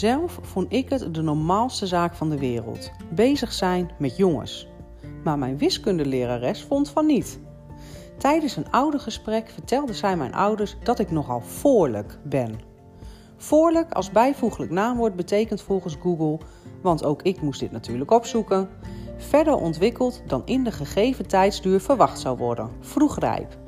Zelf vond ik het de normaalste zaak van de wereld: bezig zijn met jongens. Maar mijn wiskundelerares vond van niet. Tijdens een oudergesprek vertelde zij mijn ouders dat ik nogal voorlijk ben. Voorlijk als bijvoeglijk naamwoord betekent volgens Google, want ook ik moest dit natuurlijk opzoeken, verder ontwikkeld dan in de gegeven tijdsduur verwacht zou worden, vroegrijp.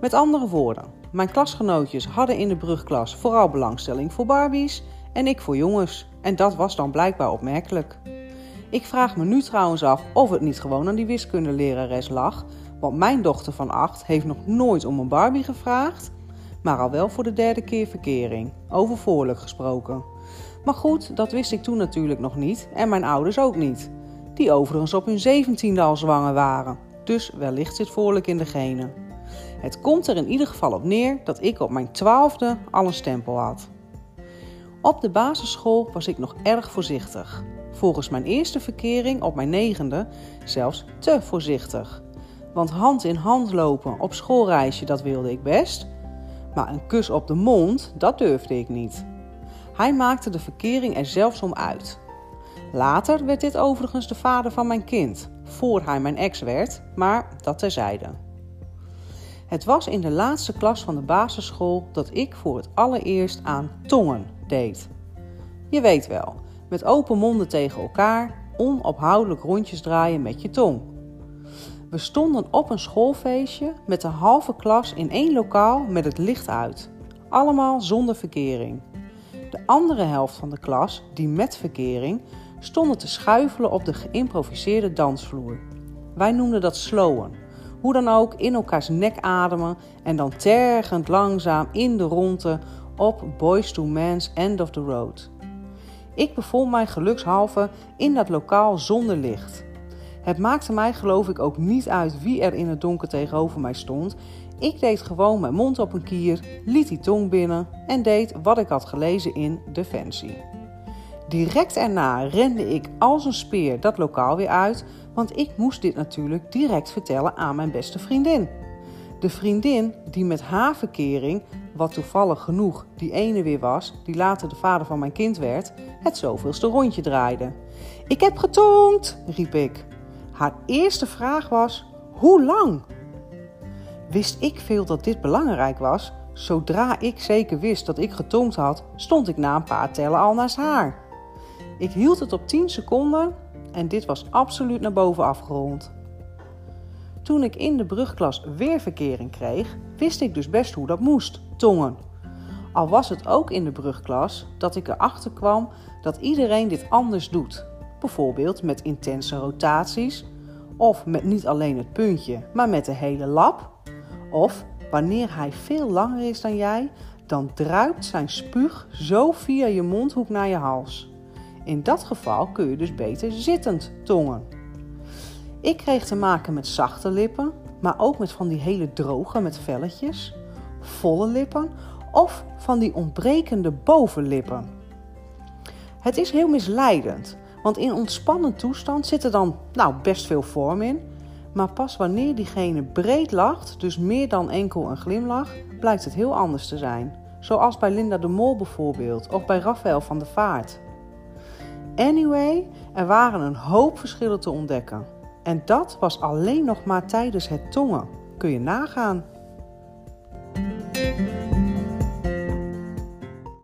Met andere woorden, mijn klasgenootjes hadden in de brugklas vooral belangstelling voor Barbies en ik voor jongens. En dat was dan blijkbaar opmerkelijk. Ik vraag me nu trouwens af of het niet gewoon aan die wiskundelerares lag, want mijn dochter van acht heeft nog nooit om een Barbie gevraagd, maar al wel voor de derde keer verkering, over voorlijk gesproken. Maar goed, dat wist ik toen natuurlijk nog niet en mijn ouders ook niet, die overigens op hun zeventiende al zwanger waren, dus wellicht zit voorlijk in de genen. Het komt er in ieder geval op neer dat ik op mijn twaalfde al een stempel had. Op de basisschool was ik nog erg voorzichtig. Volgens mijn eerste verkering op mijn negende zelfs te voorzichtig. Want hand in hand lopen op schoolreisje, dat wilde ik best. Maar een kus op de mond, dat durfde ik niet. Hij maakte de verkering er zelfs om uit. Later werd dit overigens de vader van mijn kind, voor hij mijn ex werd, maar dat terzijde. Het was in de laatste klas van de basisschool dat ik voor het allereerst aan tongen Je weet wel, met open monden tegen elkaar, onophoudelijk rondjes draaien met je tong. We stonden op een schoolfeestje met de halve klas in één lokaal met het licht uit. Allemaal zonder verkering. De andere helft van de klas, die met verkering, stonden te schuifelen op de geïmproviseerde dansvloer. Wij noemden dat slowen. Hoe dan ook in elkaars nek ademen en dan tergend langzaam in de ronde op Boys to Man's End of the Road. Ik bevond mij gelukshalve in dat lokaal zonder licht. Het maakte mij geloof ik ook niet uit wie er in het donker tegenover mij stond. Ik deed gewoon mijn mond op een kier, liet die tong binnen en deed wat ik had gelezen in Defensie. Direct erna rende ik als een speer dat lokaal weer uit, want ik moest dit natuurlijk direct vertellen aan mijn beste vriendin. De vriendin die met haar verkering, wat toevallig genoeg die ene weer was, die later de vader van mijn kind werd, het zoveelste rondje draaide. Ik heb getongd, riep ik. Haar eerste vraag was: hoe lang? Wist ik veel dat dit belangrijk was? Zodra ik zeker wist dat ik getongd had, stond ik na een paar tellen al naast haar. Ik hield het op 10 seconden en dit was absoluut naar boven afgerond. Toen ik in de brugklas weer verkering kreeg, wist ik dus best hoe dat moest: tongen. Al was het ook in de brugklas dat ik erachter kwam dat iedereen dit anders doet. Bijvoorbeeld met intense rotaties, of met niet alleen het puntje, maar met de hele lap. Of wanneer hij veel langer is dan jij, dan druipt zijn spuug zo via je mondhoek naar je hals. In dat geval kun je dus beter zittend tongen. Ik kreeg te maken met zachte lippen, maar ook met van die hele droge met velletjes, volle lippen of van die ontbrekende bovenlippen. Het is heel misleidend, want in ontspannen toestand zit er dan nou best veel vorm in, maar pas wanneer diegene breed lacht, dus meer dan enkel een glimlach, blijkt het heel anders te zijn. Zoals bij Linda de Mol bijvoorbeeld, of bij Rafael van der Vaart. Anyway, er waren een hoop verschillen te ontdekken. En dat was alleen nog maar tijdens het tongen. Kun je nagaan.